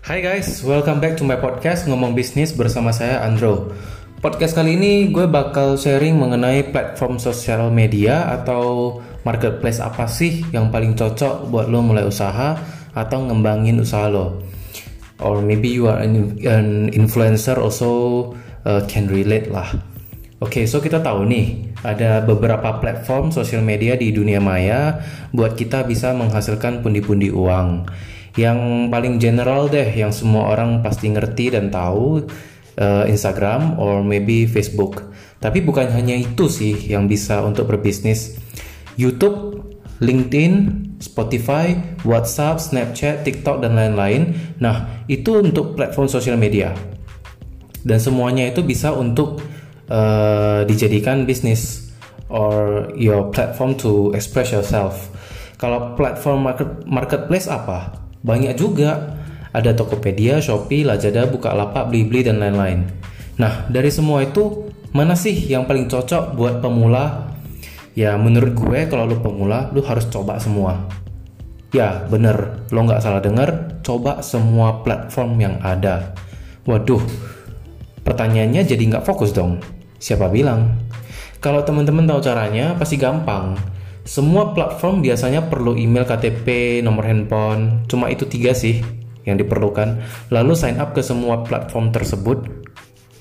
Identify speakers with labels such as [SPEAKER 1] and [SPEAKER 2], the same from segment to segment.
[SPEAKER 1] Hai guys, welcome back to my podcast Ngomong Bisnis bersama saya Andro. Podcast kali ini gue bakal sharing mengenai platform sosial media atau marketplace apa sih yang paling cocok buat lo mulai usaha atau ngembangin usaha lo. Or maybe you are an, influencer also uh, can relate lah. Oke, okay, so kita tahu nih ada beberapa platform sosial media di dunia maya buat kita bisa menghasilkan pundi-pundi uang. Yang paling general deh, yang semua orang pasti ngerti dan tahu uh, Instagram or maybe Facebook. Tapi bukan hanya itu sih yang bisa untuk berbisnis. YouTube, LinkedIn, Spotify, WhatsApp, Snapchat, TikTok dan lain-lain. Nah, itu untuk platform sosial media. Dan semuanya itu bisa untuk uh, dijadikan bisnis or your platform to express yourself. Kalau platform market, marketplace apa? Banyak juga. Ada Tokopedia, Shopee, Lazada, Bukalapak, Blibli dan lain-lain. Nah, dari semua itu mana sih yang paling cocok buat pemula? Ya, menurut gue kalau lu pemula, lu harus coba semua. Ya, bener, lo nggak salah denger, coba semua platform yang ada. Waduh, pertanyaannya jadi nggak fokus dong. Siapa bilang? Kalau teman-teman tahu caranya, pasti gampang. Semua platform biasanya perlu email KTP, nomor handphone, cuma itu tiga sih yang diperlukan. Lalu sign up ke semua platform tersebut,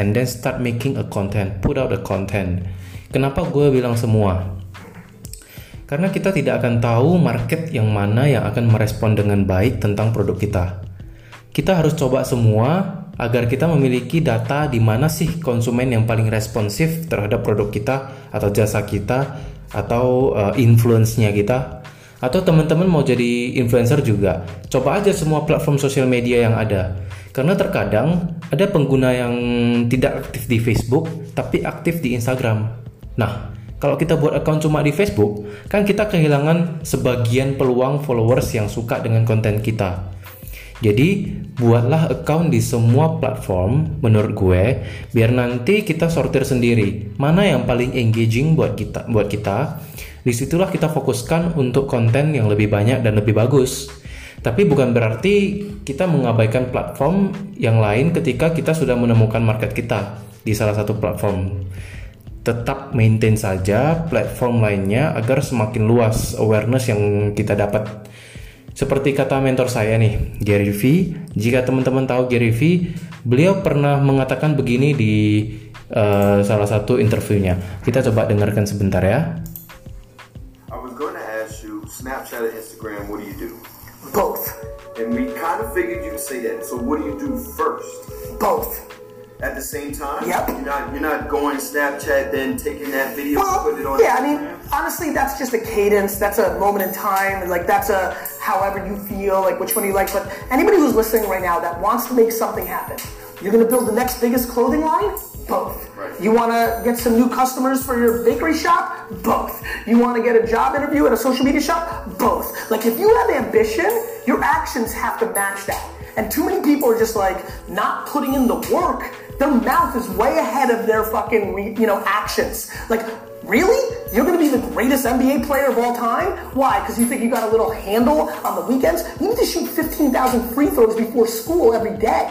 [SPEAKER 1] and then start making a content, put out a content. Kenapa gue bilang semua? Karena kita tidak akan tahu market yang mana yang akan merespon dengan baik tentang produk kita. Kita harus coba semua agar kita memiliki data di mana sih konsumen yang paling responsif terhadap produk kita atau jasa kita atau uh, influence-nya kita atau teman-teman mau jadi influencer juga coba aja semua platform sosial media yang ada. Karena terkadang ada pengguna yang tidak aktif di Facebook tapi aktif di Instagram. Nah kalau kita buat account cuma di Facebook kan kita kehilangan sebagian peluang followers yang suka dengan konten kita jadi buatlah account di semua platform menurut gue biar nanti kita sortir sendiri mana yang paling engaging buat kita buat kita. Di situlah kita fokuskan untuk konten yang lebih banyak dan lebih bagus. Tapi bukan berarti kita mengabaikan platform yang lain ketika kita sudah menemukan market kita di salah satu platform. Tetap maintain saja platform lainnya agar semakin luas awareness yang kita dapat seperti kata mentor saya nih, Gary V. Jika teman-teman tahu Gary V, beliau pernah mengatakan begini di uh, salah satu interviewnya. Kita coba dengarkan sebentar ya.
[SPEAKER 2] I was going to ask you, Snapchat and Instagram, what do you do?
[SPEAKER 3] Both.
[SPEAKER 2] And we kind of figured you'd say that. So what do you do first?
[SPEAKER 3] Both.
[SPEAKER 2] At the same time?
[SPEAKER 3] Yep.
[SPEAKER 2] You're not you're not going Snapchat then taking that video
[SPEAKER 3] Well,
[SPEAKER 2] and putting it on
[SPEAKER 3] yeah, I mean, honestly, that's just a cadence. That's a moment in time. Like, that's a however you feel, like which one you like. But anybody who's listening right now that wants to make something happen, you're going to build the next biggest clothing line? Both.
[SPEAKER 2] Right.
[SPEAKER 3] You want to get some new customers for your bakery shop? Both. You want to get a job interview at a social media shop? Both. Like, if you have ambition, your actions have to match that. And too many people are just like not putting in the work. Their mouth is way ahead of their fucking, re- you know, actions. Like, really? You're gonna be the greatest NBA player of all time? Why? Because you think you got a little handle on the weekends? You need to shoot 15,000 free throws before school every day.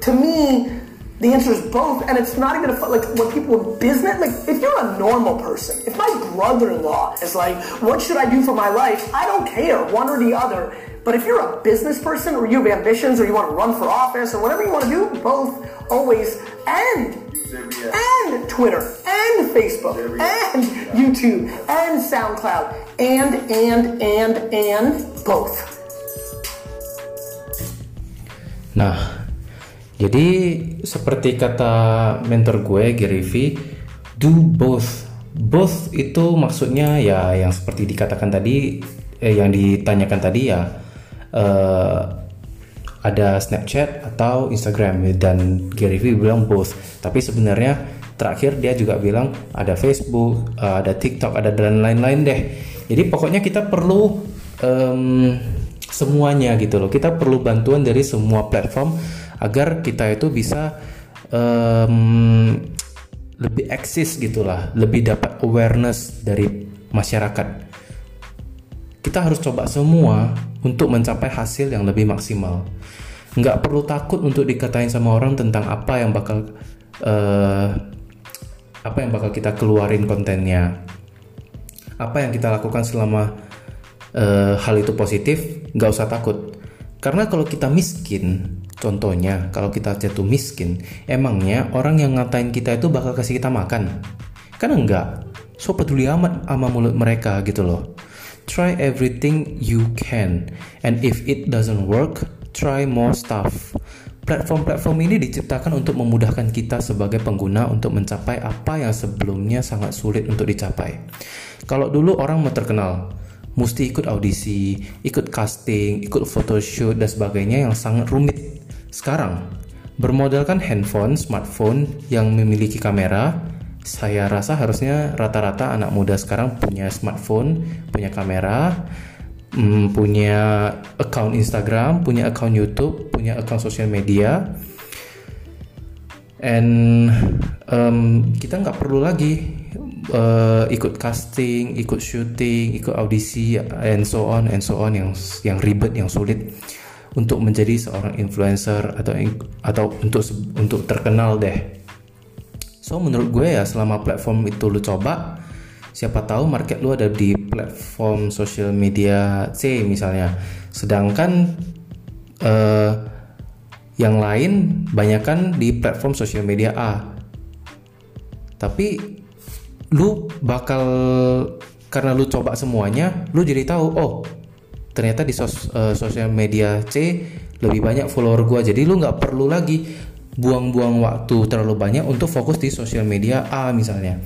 [SPEAKER 3] To me, the answer is both, and it's not even a fu- like when people in business. Like, if you're a normal person, if my brother-in-law is like, "What should I do for my life?" I don't care, one or the other. But if you're a business person, or you have ambitions, or you want to run for office, or whatever you want to do, both, always, and
[SPEAKER 2] Use every app.
[SPEAKER 3] and Twitter, and Facebook, and YouTube, and SoundCloud, and and and and both.
[SPEAKER 1] Nah, jadi seperti kata mentor gue Gary V, do both. Both itu maksudnya ya yang seperti dikatakan tadi, eh, yang ditanyakan tadi ya eh, ada Snapchat atau Instagram dan Gary V bilang both. Tapi sebenarnya terakhir dia juga bilang ada Facebook, eh, ada TikTok, ada dan lain-lain deh. Jadi pokoknya kita perlu em, semuanya gitu loh. Kita perlu bantuan dari semua platform agar kita itu bisa em, lebih eksis gitulah, lebih dapat awareness dari masyarakat. Kita harus coba semua untuk mencapai hasil yang lebih maksimal. nggak perlu takut untuk dikatain sama orang tentang apa yang bakal uh, apa yang bakal kita keluarin kontennya apa yang kita lakukan selama uh, hal itu positif nggak usah takut karena kalau kita miskin contohnya kalau kita jatuh miskin emangnya orang yang ngatain kita itu bakal kasih kita makan? Kan enggak. So peduli amat sama mulut mereka gitu loh. Try everything you can. And if it doesn't work try more stuff. Platform-platform ini diciptakan untuk memudahkan kita sebagai pengguna untuk mencapai apa yang sebelumnya sangat sulit untuk dicapai. Kalau dulu orang mau terkenal, mesti ikut audisi, ikut casting, ikut photoshoot dan sebagainya yang sangat rumit. Sekarang, bermodalkan handphone, smartphone yang memiliki kamera, saya rasa harusnya rata-rata anak muda sekarang punya smartphone, punya kamera, hmm, punya account Instagram, punya account YouTube, punya account sosial media, and um, kita nggak perlu lagi uh, ikut casting, ikut syuting, ikut audisi, and so on and so on yang yang ribet, yang sulit untuk menjadi seorang influencer atau atau untuk untuk terkenal deh. So menurut gue ya selama platform itu lu coba siapa tahu market lu ada di platform sosial media C misalnya sedangkan uh, yang lain banyakkan di platform sosial media A tapi lu bakal karena lu coba semuanya lu jadi tahu oh ternyata di sos, uh, sosial media C lebih banyak follower gua jadi lu nggak perlu lagi buang-buang waktu terlalu banyak untuk fokus di sosial media A misalnya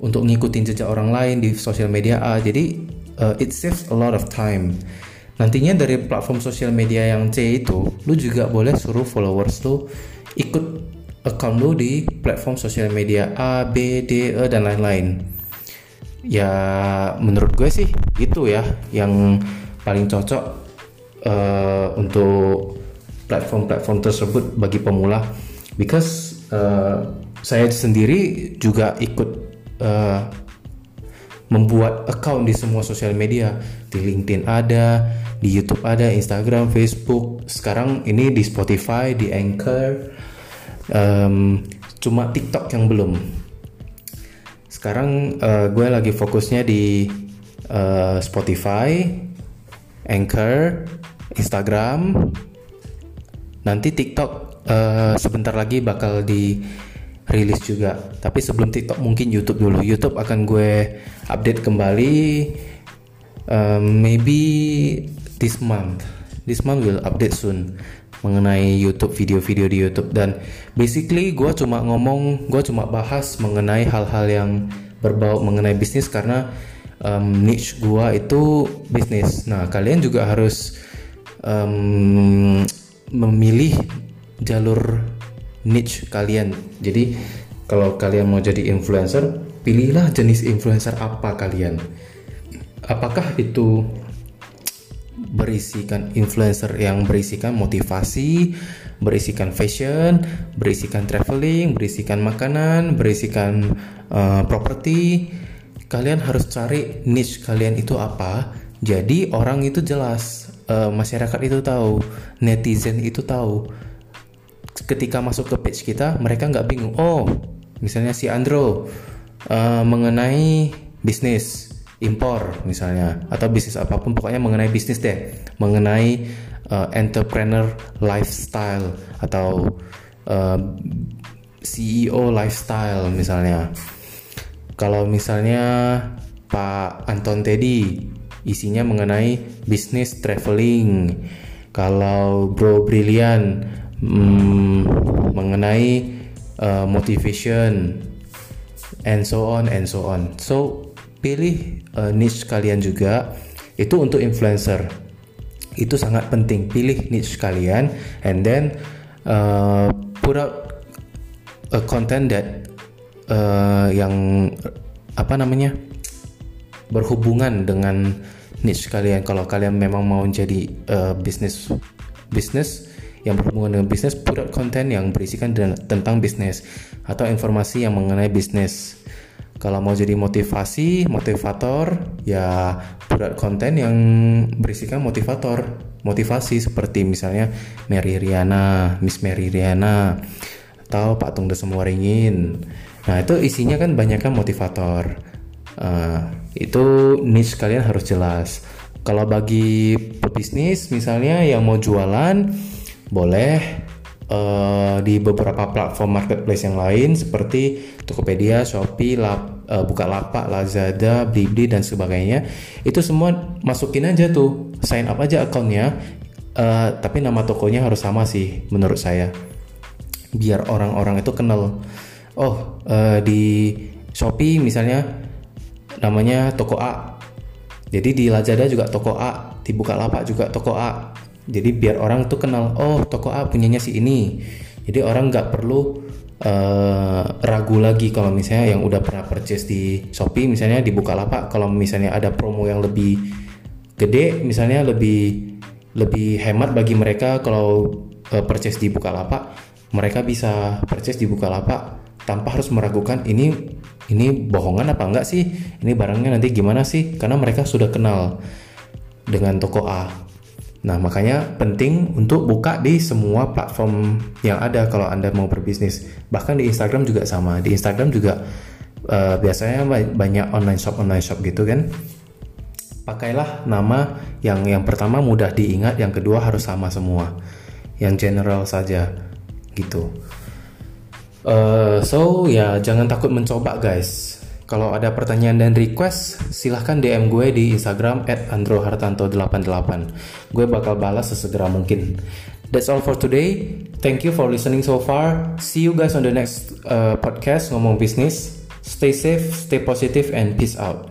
[SPEAKER 1] untuk ngikutin jejak orang lain di sosial media A. Jadi uh, it saves a lot of time. Nantinya dari platform sosial media yang C itu, lu juga boleh suruh followers lu ikut account lu di platform sosial media A, B, D, E dan lain-lain. Ya menurut gue sih itu ya. Yang paling cocok uh, untuk platform-platform tersebut bagi pemula. Because uh, saya sendiri juga ikut uh, membuat account di semua sosial media. Di LinkedIn ada di YouTube ada Instagram Facebook. Sekarang ini di Spotify di Anchor um, cuma TikTok yang belum sekarang uh, gue lagi fokusnya di uh, Spotify Anchor Instagram nanti TikTok uh, sebentar lagi bakal di rilis juga. Tapi sebelum TikTok mungkin YouTube dulu. YouTube akan gue update kembali um, maybe this month. This month will update soon mengenai YouTube video-video di YouTube dan basically gue cuma ngomong, gue cuma bahas mengenai hal-hal yang berbau mengenai bisnis karena um, niche gue itu bisnis. Nah kalian juga harus um, memilih jalur niche kalian. Jadi kalau kalian mau jadi influencer, pilihlah jenis influencer apa kalian. Apakah itu berisikan influencer yang berisikan motivasi, berisikan fashion, berisikan traveling, berisikan makanan, berisikan uh, properti. Kalian harus cari niche kalian itu apa. Jadi orang itu jelas, uh, masyarakat itu tahu, netizen itu tahu ketika masuk ke page kita mereka nggak bingung oh misalnya si Andro uh, mengenai bisnis impor misalnya atau bisnis apa pun pokoknya mengenai bisnis deh. Mengenai uh, entrepreneur lifestyle atau uh, eh, CEO lifestyle misalnya. Kalau misalnya Pak Anton Teddy isinya mengenai bisnis traveling. Kalau Bro Brilian hmm, mengenai uh, motivation and so on and so on. So pilih uh, niche kalian juga itu untuk influencer itu sangat penting pilih niche kalian and then uh, put out a content that uh, yang apa namanya berhubungan dengan niche kalian kalau kalian memang mau jadi uh, bisnis bisnis yang berhubungan dengan bisnis, put out konten yang berisikan tentang bisnis atau informasi yang mengenai bisnis. Kalau mau jadi motivasi, motivator, ya out konten yang berisikan motivator motivasi seperti misalnya Mary Riana, Miss Mary Riana, atau Pak Tung Semua Ringin. Nah itu isinya kan banyak kan motivator. Uh, itu niche kalian harus jelas. Kalau bagi pebisnis misalnya yang mau jualan boleh uh, di beberapa platform marketplace yang lain seperti Tokopedia, Shopee, Lap, uh, Bukalapak, Lazada, Blibli dan sebagainya. Itu semua masukin aja tuh, sign up aja akunnya. Uh, tapi nama tokonya harus sama sih menurut saya. Biar orang-orang itu kenal. Oh, uh, di Shopee misalnya namanya toko A jadi di Lazada juga toko A, di Bukalapak juga toko A. Jadi biar orang tuh kenal, oh toko A punyanya si ini. Jadi orang nggak perlu uh, ragu lagi kalau misalnya yang udah pernah purchase di Shopee, misalnya di Bukalapak, kalau misalnya ada promo yang lebih gede, misalnya lebih lebih hemat bagi mereka kalau uh, purchase di Bukalapak, mereka bisa purchase di Bukalapak tanpa harus meragukan ini ini bohongan apa enggak sih? Ini barangnya nanti gimana sih? Karena mereka sudah kenal dengan toko A nah makanya penting untuk buka di semua platform yang ada kalau anda mau berbisnis. Bahkan di Instagram juga sama. Di Instagram juga uh, biasanya banyak online shop online shop gitu kan. Pakailah nama yang yang pertama mudah diingat yang kedua harus sama semua. Yang general saja gitu. Uh, so ya jangan takut mencoba guys. Kalau ada pertanyaan dan request, silahkan DM gue di Instagram @androhartanto88. Gue bakal balas sesegera mungkin. That's all for today. Thank you for listening so far. See you guys on the next uh, podcast ngomong bisnis. Stay safe, stay positive, and peace out.